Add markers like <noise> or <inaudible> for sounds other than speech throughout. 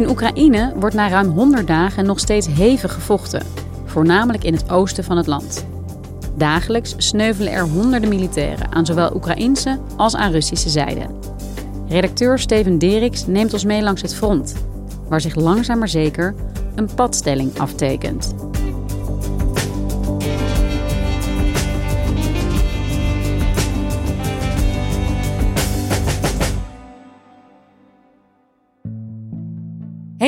In Oekraïne wordt na ruim 100 dagen nog steeds hevig gevochten, voornamelijk in het oosten van het land. Dagelijks sneuvelen er honderden militairen aan zowel Oekraïnse als aan Russische zijde. Redacteur Steven Deriks neemt ons mee langs het front, waar zich langzaam maar zeker een padstelling aftekent.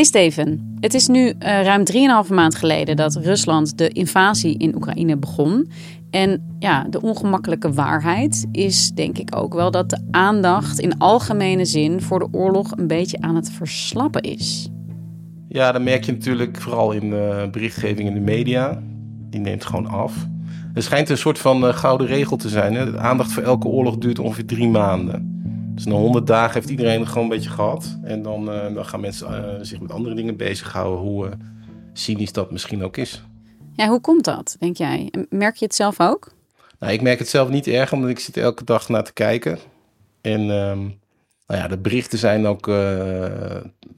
Hey Steven, het is nu uh, ruim 3,5 maand geleden dat Rusland de invasie in Oekraïne begon. En ja, de ongemakkelijke waarheid is denk ik ook wel dat de aandacht in algemene zin voor de oorlog een beetje aan het verslappen is. Ja, dat merk je natuurlijk vooral in de berichtgeving in de media. Die neemt gewoon af. Er schijnt een soort van uh, gouden regel te zijn. Hè? De aandacht voor elke oorlog duurt ongeveer drie maanden. Dus na 100 dagen heeft iedereen het gewoon een beetje gehad. En dan, uh, dan gaan mensen uh, zich met andere dingen bezighouden, hoe uh, cynisch dat misschien ook is. Ja, hoe komt dat, denk jij? Merk je het zelf ook? Nou, ik merk het zelf niet erg, omdat ik zit elke dag naar te kijken. En um, nou ja, de berichten zijn ook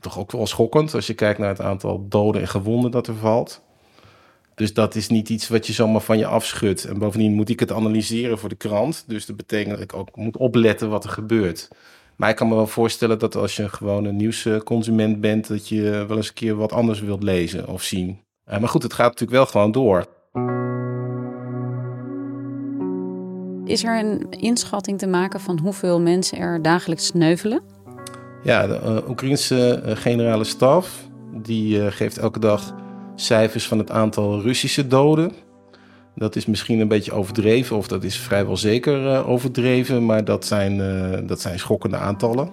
toch ook wel schokkend als je kijkt naar het aantal doden en gewonden dat er valt. Dus dat is niet iets wat je zomaar van je afschudt. En bovendien moet ik het analyseren voor de krant. Dus dat betekent dat ik ook moet opletten wat er gebeurt. Maar ik kan me wel voorstellen dat als je gewoon een nieuwsconsument bent, dat je wel eens een keer wat anders wilt lezen of zien. Maar goed, het gaat natuurlijk wel gewoon door. Is er een inschatting te maken van hoeveel mensen er dagelijks sneuvelen? Ja, de uh, Oekraïnse uh, generale staf die geeft elke dag cijfers van het aantal Russische doden. Dat is misschien een beetje overdreven, of dat is vrijwel zeker uh, overdreven, maar dat zijn, uh, dat zijn schokkende aantallen.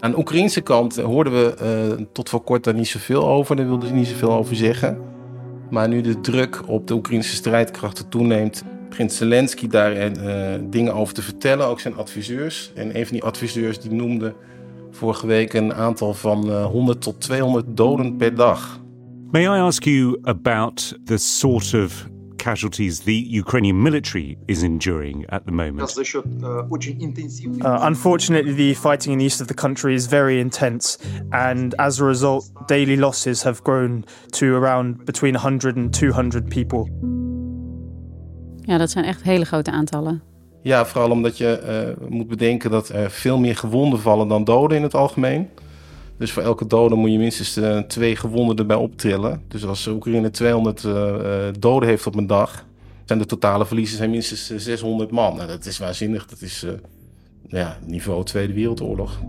Aan de Oekraïnse kant hoorden we uh, tot voor kort daar niet zoveel over, daar wilden ze niet zoveel over zeggen. Maar nu de druk op de Oekraïnse strijdkrachten toeneemt, begint Zelensky daar dingen over te vertellen, ook zijn adviseurs. En een van die adviseurs die noemde vorige week een aantal van 100 tot 200 doden per dag. May I ask you about the sort of casualties the Ukrainian military is enduring at the moment? Uh, unfortunately, the fighting in the east of the country is very intense, and as a result, daily losses have grown to around between 100 and 200 people. Ja, dat zijn echt hele grote aantallen. Ja, vooral omdat je uh, moet bedenken dat er veel meer gewonden vallen dan doden in het algemeen. Dus voor elke dode moet je minstens uh, twee gewonden erbij optrillen. Dus als Oekraïne 200 uh, doden heeft op een dag, zijn de totale verliezen zijn minstens 600 man. Nou, dat is waanzinnig. Dat is ja, niveau Tweede Wereldoorlog.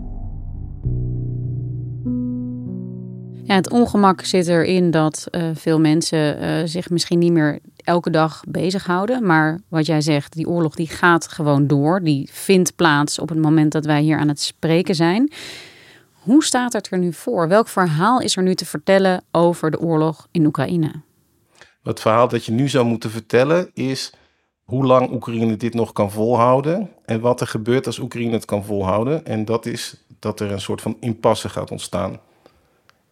Ja, het ongemak zit erin dat veel mensen zich misschien niet meer elke dag bezighouden. Maar wat jij zegt, die oorlog die gaat gewoon door. Die vindt plaats op het moment dat wij hier aan het spreken zijn. Hoe staat het er nu voor? Welk verhaal is er nu te vertellen over de oorlog in Oekraïne? Het verhaal dat je nu zou moeten vertellen is hoe lang Oekraïne dit nog kan volhouden en wat er gebeurt als Oekraïne het kan volhouden. En dat is dat er een soort van impasse gaat ontstaan.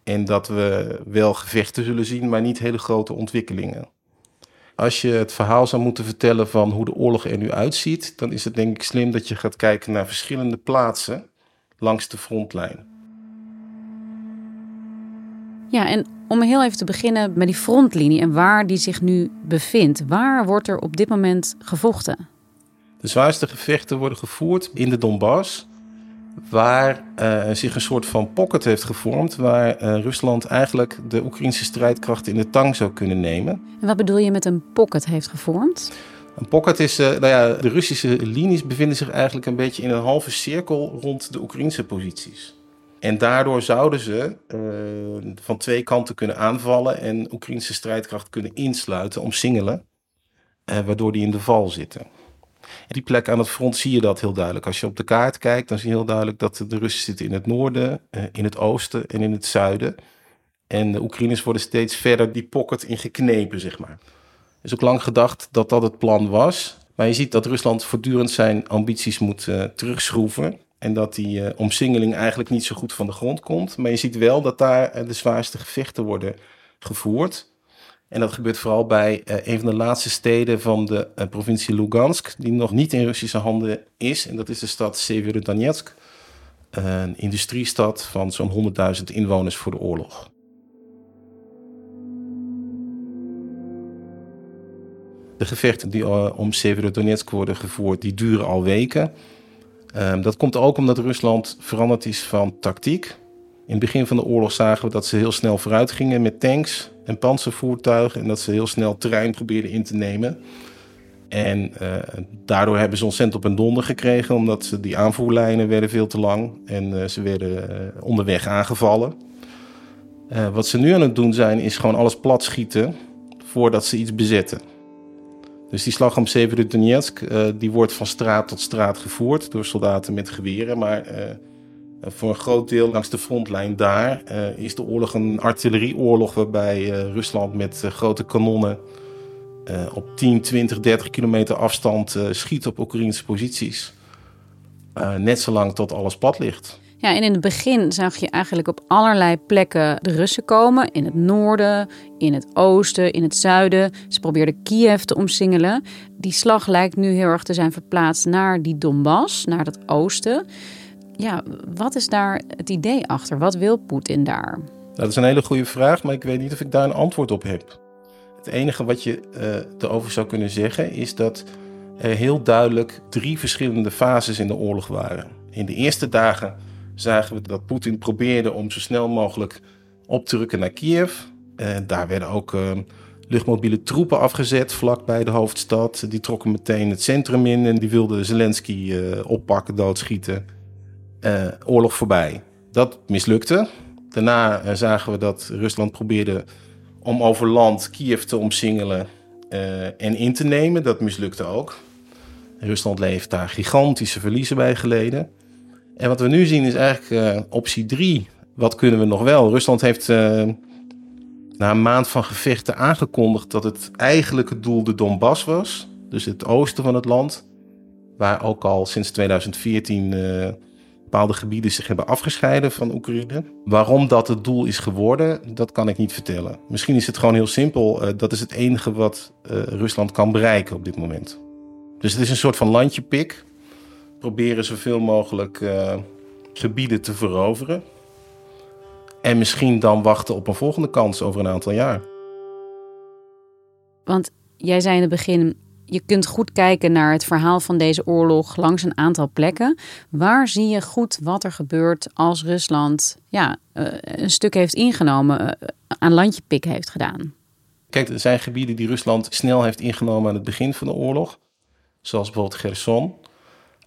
En dat we wel gevechten zullen zien, maar niet hele grote ontwikkelingen. Als je het verhaal zou moeten vertellen van hoe de oorlog er nu uitziet, dan is het denk ik slim dat je gaat kijken naar verschillende plaatsen langs de frontlijn. Ja, en om heel even te beginnen met die frontlinie en waar die zich nu bevindt. Waar wordt er op dit moment gevochten? De zwaarste gevechten worden gevoerd in de Donbass. waar uh, zich een soort van pocket heeft gevormd, waar uh, Rusland eigenlijk de Oekraïnse strijdkrachten in de tang zou kunnen nemen. En wat bedoel je met een pocket heeft gevormd? Een pocket is, uh, nou ja, de Russische linies bevinden zich eigenlijk een beetje in een halve cirkel rond de Oekraïnse posities. En daardoor zouden ze van twee kanten kunnen aanvallen en Oekraïnse strijdkracht kunnen insluiten, omsingelen, waardoor die in de val zitten die plek aan het front zie je dat heel duidelijk. Als je op de kaart kijkt, dan zie je heel duidelijk dat de Russen zitten in het noorden, eh, in het oosten en in het zuiden. En de Oekraïners worden steeds verder die pocket ingeknepen, zeg maar. Is ook lang gedacht dat dat het plan was. Maar je ziet dat Rusland voortdurend zijn ambities moet uh, terugschroeven. En dat die uh, omsingeling eigenlijk niet zo goed van de grond komt. Maar je ziet wel dat daar de zwaarste gevechten worden gevoerd. En dat gebeurt vooral bij uh, een van de laatste steden van de provincie Lugansk, die nog niet in Russische handen is. En dat is de stad Severodonetsk, een industriestad van zo'n 100.000 inwoners voor de oorlog. De gevechten die om Severodonetsk worden gevoerd, die duren al weken. Um, dat komt ook omdat Rusland veranderd is van tactiek. In het begin van de oorlog zagen we dat ze heel snel vooruit gingen met tanks en panzervoertuigen. En dat ze heel snel terrein probeerden in te nemen. En uh, daardoor hebben ze ontzettend op een donder gekregen, omdat ze, die aanvoerlijnen werden veel te lang en uh, ze werden uh, onderweg aangevallen. wat ze nu aan het doen zijn, is gewoon alles plat schieten voordat ze iets bezetten. Dus die slag om Severodonetsk, die wordt van straat tot straat gevoerd door soldaten met geweren, maar eh, voor een groot deel langs de frontlijn daar uh, is de oorlog een artillerieoorlog waarbij Rusland met grote kanonnen op 10, 20, 30 kilometer afstand schiet op Oekraïnse posities. net zolang tot alles pad ligt. Ja, en in het begin zag je eigenlijk op allerlei plekken de Russen komen. In het noorden, in het oosten, in het zuiden. Ze probeerden Kiev te omsingelen. Die slag lijkt nu heel erg te zijn verplaatst naar die Donbass, naar het oosten ja, wat is daar het idee achter? Wat wil Poetin daar? Dat is een hele goede vraag, maar ik weet niet of ik daar een antwoord op heb. Het enige wat je uh, erover zou kunnen zeggen is dat er heel duidelijk drie verschillende fases in de oorlog waren. In de eerste dagen zagen we dat Poetin probeerde om zo snel mogelijk op te rukken naar Kiev. Uh, daar werden ook uh, luchtmobiele troepen afgezet vlakbij de hoofdstad. Die trokken meteen het centrum in en die wilden Zelensky oppakken, doodschieten uh, oorlog voorbij. Dat mislukte. Daarna zagen we dat Rusland probeerde om over land Kiev te omsingelen en in te nemen. Dat mislukte ook. Rusland heeft daar gigantische verliezen bij geleden. En wat we nu zien is eigenlijk optie 3. Wat kunnen we nog wel? Rusland heeft na een maand van gevechten aangekondigd dat het eigenlijke doel de Donbass was. Dus het oosten van het land. Waar ook al sinds 2014 bepaalde gebieden zich hebben afgescheiden van Oekraïne. Waarom dat het doel is geworden, dat kan ik niet vertellen. Misschien is het gewoon heel simpel. Dat is het enige wat Rusland kan bereiken op dit moment. Dus het is een soort van landjepik. Proberen zoveel mogelijk uh, gebieden te veroveren. En misschien dan wachten op een volgende kans over een aantal jaar. Want jij zei in het begin, je kunt goed kijken naar het verhaal van deze oorlog langs een aantal plekken. Waar zie je goed wat er gebeurt als Rusland ja, eh, een stuk heeft ingenomen, uh, aan landjepik heeft gedaan? Kijk, er zijn gebieden die Rusland snel heeft ingenomen aan het begin van de oorlog. Zoals bijvoorbeeld Gerson.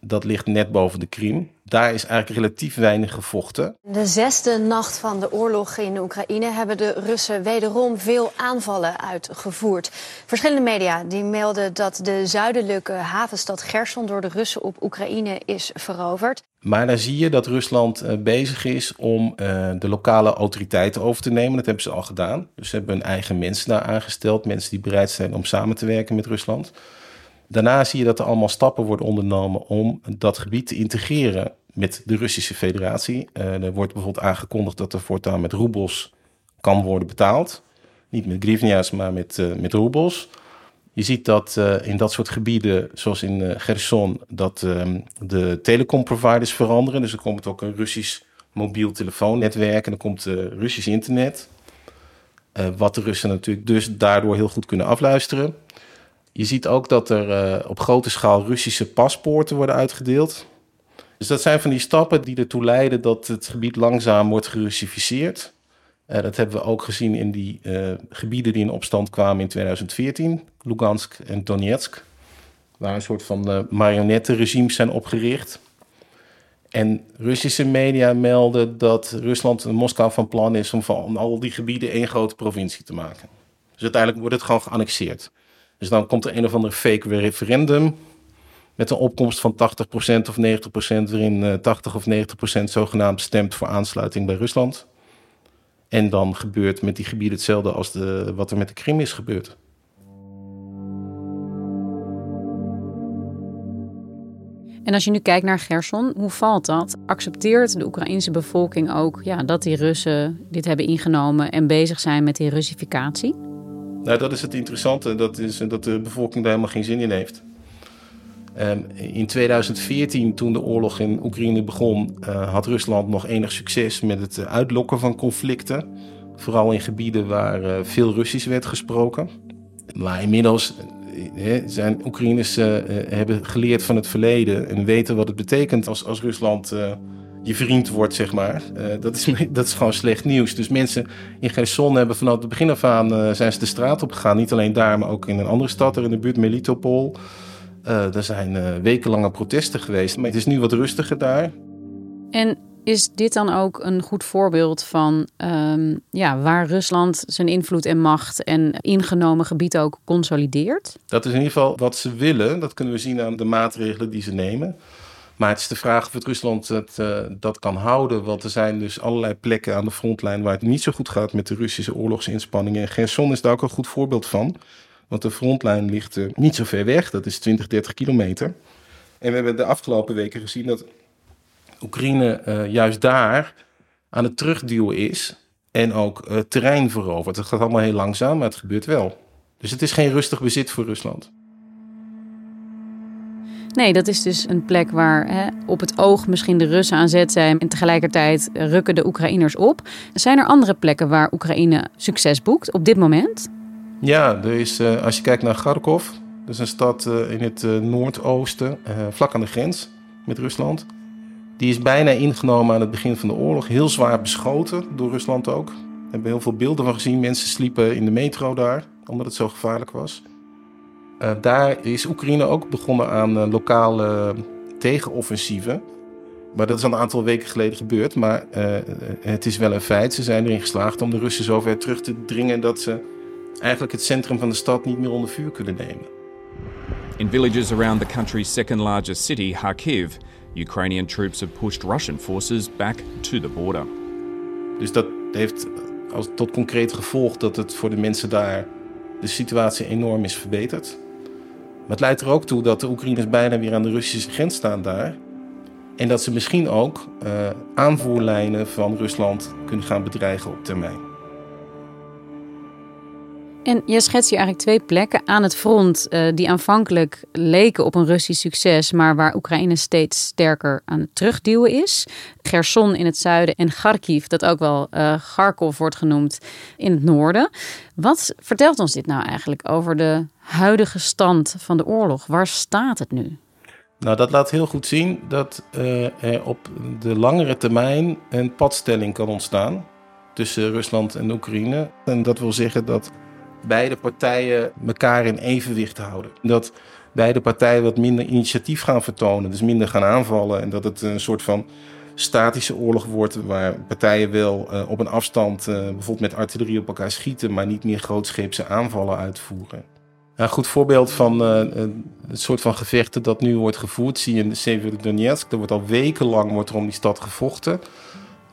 Dat ligt net boven de Krim. Daar is eigenlijk relatief weinig gevochten. De zesde nacht van de oorlog in de Oekraïne hebben de Russen wederom veel aanvallen uitgevoerd. Verschillende media die melden dat de zuidelijke havenstad Gerson door de Russen op Oekraïne is veroverd. Maar daar zie je dat Rusland uh, bezig is om uh, de lokale autoriteiten over te nemen. Dat hebben ze al gedaan. Dus ze hebben hun eigen mensen daar aangesteld. Mensen die bereid zijn om samen te werken met Rusland. Daarna zie je dat er allemaal stappen worden ondernomen om dat gebied te integreren met de Russische Federatie. Uh, er wordt bijvoorbeeld aangekondigd dat er voortaan met roebels kan worden betaald. Niet met grivnia's, maar met, uh, met roebels. Je ziet dat uh, in dat soort gebieden, zoals in uh, Gerson, dat um, de telecomproviders veranderen. Dus er komt ook een Russisch mobiel telefoonnetwerk en er komt Russisch internet. wat de Russen natuurlijk dus daardoor heel goed kunnen afluisteren. Je ziet ook dat er uh, op grote schaal Russische paspoorten worden uitgedeeld. Dus dat zijn van die stappen die ertoe leiden dat het gebied langzaam wordt gerussificeerd. Uh, dat hebben we ook gezien in die uh, gebieden die in opstand kwamen in 2014, Lugansk en Donetsk, waar een soort van marionettenregimes zijn opgericht. En Russische media melden dat Rusland en Moskou van plan is om van al die gebieden één grote provincie te maken. Dus uiteindelijk wordt het gewoon geannexeerd. Dus dan komt er een of ander fake referendum met een opkomst van 80% of 90%, waarin 80 of 90% zogenaamd stemt voor aansluiting bij Rusland. En dan gebeurt met die gebieden hetzelfde als de, wat er met de Krim is gebeurd. En als je nu kijkt naar Gerson, hoe valt dat? Accepteert de Oekraïnse bevolking ook ja, dat die Russen dit hebben ingenomen en bezig zijn met die Russificatie? Nou, dat is het interessante, dat, is, dat de bevolking daar helemaal geen zin in heeft. Um, in 2014, toen de oorlog in Oekraïne begon, uh, had Rusland nog enig succes met het uitlokken van conflicten. Vooral in gebieden waar veel Russisch werd gesproken. Maar inmiddels zijn Oekraïners hebben geleerd van het verleden en weten wat het betekent als, als Rusland je vriend wordt, zeg maar. dat, is, <laughs> dat is gewoon slecht nieuws. Dus mensen in Gerson hebben vanaf het begin af aan zijn ze de straat op gegaan. Niet alleen daar, maar ook in een andere stad er in de buurt, Melitopol. Uh, er zijn wekenlange protesten geweest, maar het is nu wat rustiger daar. En is dit dan ook een goed voorbeeld van um, ja, waar Rusland zijn invloed en macht en ingenomen gebied ook consolideert? Dat is in ieder geval wat ze willen. Dat kunnen we zien aan de maatregelen die ze nemen. Maar het is de vraag of het Rusland het, uh, dat kan houden. Want er zijn dus allerlei plekken aan de frontlijn waar het niet zo goed gaat met de Russische oorlogsinspanningen. En Gerson is daar ook een goed voorbeeld van. Want de frontlijn ligt uh, niet zo ver weg, dat is 20, 30 kilometer. En we hebben de afgelopen weken gezien dat Oekraïne uh, juist daar aan het terugduwen is en ook terrein verovert. Het gaat allemaal heel langzaam, maar het gebeurt wel. Dus het is geen rustig bezit voor Rusland. Nee, dat is dus een plek waar hè, op het oog misschien de Russen aan zet zijn en tegelijkertijd rukken de Oekraïners op. Zijn er andere plekken waar Oekraïne succes boekt op dit moment? Ja, er is, uh, als je kijkt naar Kharkov, dat is een stad uh, in het uh, noordoosten, vlak aan de grens met Rusland. Die is bijna ingenomen aan het begin van de oorlog. Heel zwaar beschoten door Rusland ook. We hebben heel veel beelden van gezien. Mensen sliepen in de metro daar, omdat het zo gevaarlijk was. Daar is Oekraïne ook begonnen aan lokale tegenoffensieven. Maar dat is al een aantal weken geleden gebeurd. Maar het is wel een feit. Ze zijn erin geslaagd om de Russen zover terug te dringen dat ze eigenlijk het centrum van de stad niet meer onder vuur kunnen nemen. In villages around the country's second largest city, Kharkiv, Ukrainian troops have pushed Russian forces back to the border. Dus dat heeft als tot concreet gevolg dat het voor de mensen daar de situatie enorm is verbeterd. Maar het leidt er ook toe dat de Oekraïners bijna weer aan de Russische grens staan daar. En dat ze misschien ook uh, aanvoerlijnen van Rusland kunnen gaan bedreigen op termijn. En je schetst hier eigenlijk twee plekken aan het front uh, die aanvankelijk leken op een Russisch succes, maar waar Oekraïne steeds sterker aan het terugduwen is. Gerson in het zuiden en Kharkiv, dat ook wel uh, Kharkov wordt genoemd, in het noorden. Wat vertelt ons dit nou eigenlijk over de huidige stand van de oorlog? Waar staat het nu? Nou, dat laat heel goed zien dat uh, er op de langere termijn een padstelling kan ontstaan tussen Rusland en Oekraïne. En dat wil zeggen dat beide partijen elkaar in evenwicht houden. Dat beide partijen wat minder initiatief gaan vertonen, dus minder gaan aanvallen. En dat het een soort van statische oorlog wordt, waar partijen wel uh, op een afstand uh, bijvoorbeeld met artillerie op elkaar schieten, maar niet meer grootscheepse aanvallen uitvoeren. Een goed voorbeeld van uh, het soort van gevechten dat nu wordt gevoerd, zie je in Severodonetsk. Er wordt al wekenlang wordt er om die stad gevochten.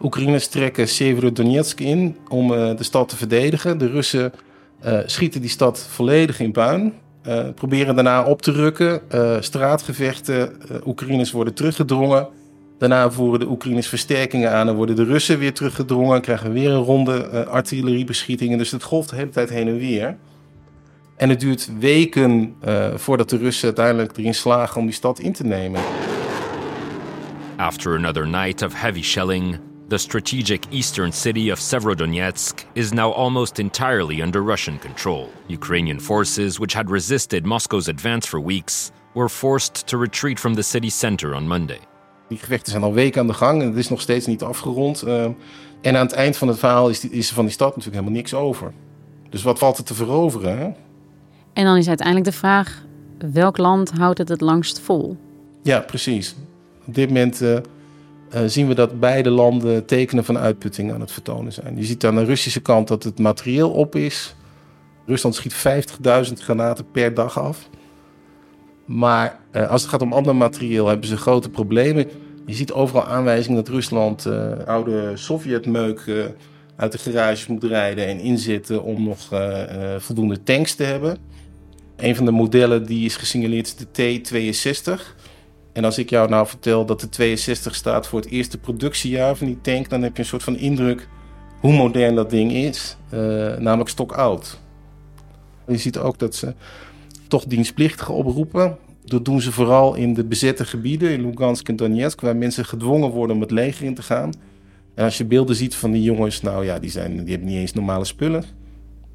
Oekraïners trekken Severodonetsk in om de stad te verdedigen. De Russen uh, schieten die stad volledig in puin. Uh, proberen daarna op te rukken. Uh, straatgevechten. Oekraïners worden teruggedrongen. Daarna voeren de Oekraïners versterkingen aan en worden de Russen weer teruggedrongen. Krijgen we weer een ronde artilleriebeschietingen. Dus het golft de hele tijd heen en weer. En het duurt weken voordat de Russen uiteindelijk erin slagen om die stad in te nemen. After another night of heavy shelling, the strategic eastern city of Severodonetsk is now almost entirely under Russian control. Ukrainian forces, which had resisted Moscow's advance for weeks, were forced to retreat from the city center on Monday. Die gevechten zijn al weken aan de gang en het is nog steeds niet afgerond. Uh, en aan het eind van het verhaal is, die, is er van die stad natuurlijk helemaal niks over. Dus wat valt er te veroveren? Hè? En dan is uiteindelijk de vraag: welk land houdt het het langst vol? Ja, precies. Op dit moment uh, uh, zien we dat beide landen tekenen van uitputting aan het vertonen zijn. Je ziet aan de Russische kant dat het materieel op is. Rusland schiet 50.000 granaten per dag af. Maar uh, als het gaat om ander materieel hebben ze grote problemen. Je ziet overal aanwijzingen dat Rusland oude Sovjetmeuk uit de garages moet rijden en inzetten om nog voldoende tanks te hebben. Een van de modellen die is gesignaleerd is de T-62. En als ik jou nou vertel dat de 62 staat voor het eerste productiejaar van die tank, dan heb je een soort van indruk hoe modern dat ding is, uh, namelijk stokoud. Je ziet ook dat ze toch dienstplichtigen oproepen. Dat doen ze vooral in de bezette gebieden, in Lugansk en Donetsk, waar mensen gedwongen worden om het leger in te gaan. En als je beelden ziet van die jongens, nou ja, die, zijn, die hebben niet eens normale spullen.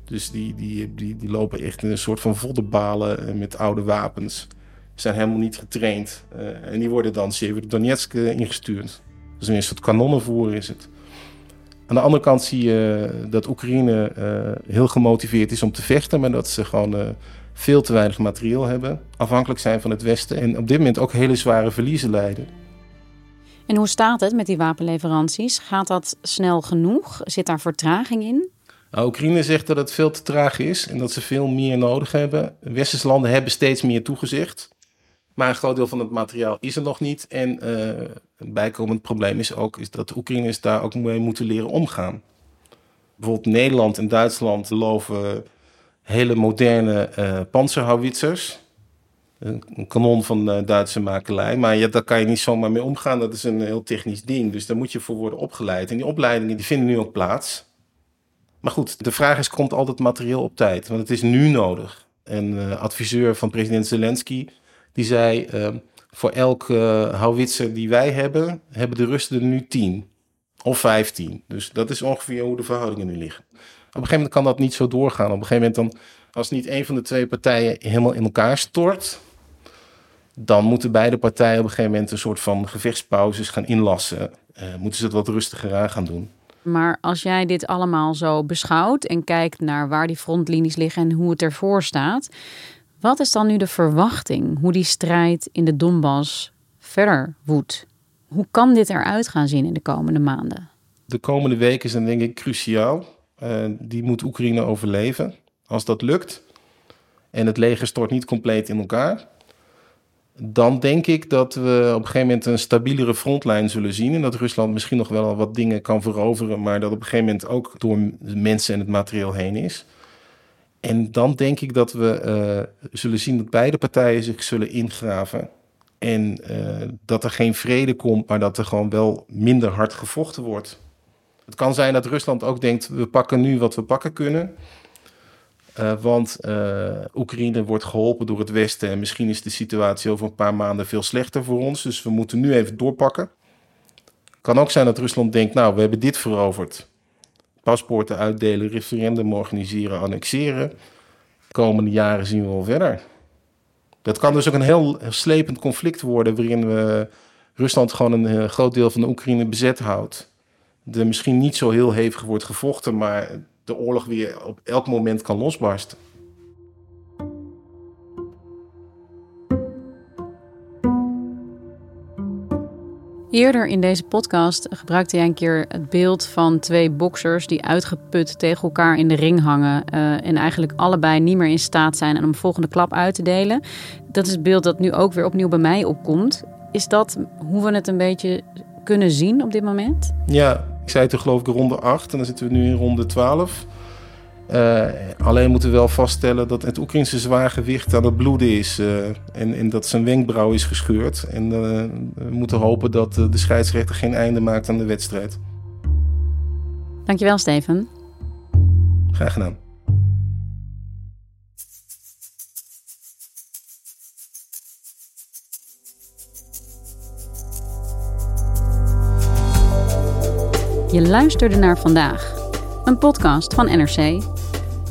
Dus die, die, die, die lopen echt in een soort van voddenbalen eh, met oude wapens. Zijn helemaal niet getraind. Uh, en die worden dan Severodonetsk uh, ingestuurd. Dus een soort kanonnenvoer is het. Aan de andere kant zie je dat Oekraïne uh, heel gemotiveerd is om te vechten, maar dat ze gewoon veel te weinig materieel hebben, afhankelijk zijn van het Westen en op dit moment ook hele zware verliezen lijden. En hoe staat het met die wapenleveranties? Gaat dat snel genoeg? Zit daar vertraging in? Nou, Oekraïne zegt dat het veel te traag is en dat ze veel meer nodig hebben. Westerse landen hebben steeds meer toegezegd. Maar een groot deel van het materiaal is er nog niet. En uh, een bijkomend probleem is ook is dat de Oekraïners daar ook mee moeten leren omgaan. Bijvoorbeeld Nederland en Duitsland loven hele moderne uh. Een, kanon van uh, Duitse makelij. Maar ja, daar kan je niet zomaar mee omgaan. Dat is een heel technisch ding. Dus daar moet je voor worden opgeleid. En die opleidingen die vinden nu ook plaats. Maar goed, de vraag is, komt al dat materieel op tijd? Want het is nu nodig. En adviseur van president Zelensky, die zei... Uh, voor elke uh, houwitser die wij hebben, hebben de Russen er nu 10 of 15. Dus dat is ongeveer hoe de verhoudingen nu liggen. Op een gegeven moment kan dat niet zo doorgaan. Op een gegeven moment dan, als niet een van de twee partijen helemaal in elkaar stort... dan moeten beide partijen op een gegeven moment een soort van gevechtspauzes gaan inlassen. Uh, moeten ze het wat rustiger aan gaan doen. Maar als jij dit allemaal zo beschouwt en kijkt naar waar die frontlinies liggen en hoe het ervoor staat, wat is dan nu de verwachting hoe die strijd in de Donbass verder woedt? Hoe kan dit eruit gaan zien in de komende maanden? De komende weken zijn denk ik cruciaal. Uh, die moet Oekraïne overleven. Als dat lukt en het leger stort niet compleet in elkaar, dan denk ik dat we op een gegeven moment een stabielere frontlijn zullen zien. En dat Rusland misschien nog wel wat dingen kan veroveren, maar dat op een gegeven moment ook door mensen en het materieel heen is. En dan denk ik dat we uh, zullen zien dat beide partijen zich zullen ingraven. En uh, dat er geen vrede komt, maar dat er gewoon wel minder hard gevochten wordt. Het kan zijn dat Rusland ook denkt: we pakken nu wat we pakken kunnen. Uh, want Oekraïne wordt geholpen door het Westen en misschien is de situatie over een paar maanden veel slechter voor ons. Dus we moeten nu even doorpakken. Kan ook zijn dat Rusland denkt, nou, we hebben dit veroverd. Paspoorten uitdelen, referendum organiseren, annexeren. De komende jaren zien we wel verder. Dat kan dus ook een heel slepend conflict worden waarin we Rusland gewoon een uh, groot deel van de Oekraïne bezet houdt. Er misschien niet zo heel hevig wordt gevochten, maar de oorlog weer op elk moment kan losbarsten. Eerder in deze podcast gebruikte jij een keer het beeld van twee boksers die uitgeput tegen elkaar in de ring hangen uh, en eigenlijk allebei niet meer in staat zijn om een volgende klap uit te delen. Dat is het beeld dat nu ook weer opnieuw bij mij opkomt. Is dat hoe we het een beetje kunnen zien op dit moment? Ja, ik zei toen geloof ik ronde 8 en dan zitten we nu in ronde 12. Uh, alleen moeten we wel vaststellen dat het Oekraïnse zwaargewicht aan het bloeden is. Uh, en, en, dat zijn wenkbrauw is gescheurd. En uh, we moeten hopen dat de scheidsrechter geen einde maakt aan de wedstrijd. Dankjewel, Steven. Graag gedaan. Je luisterde naar vandaag, een podcast van NRC.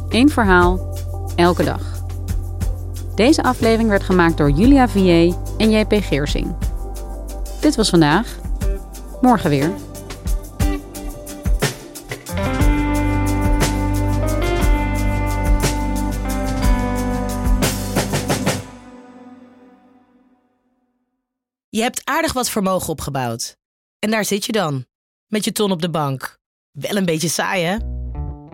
Eén verhaal, elke dag. Deze aflevering werd gemaakt door Julia Vier en JP Geersing. Dit was vandaag. Morgen weer. Je hebt aardig wat vermogen opgebouwd. En daar zit je dan, met je ton op de bank. Wel een beetje saai, hè?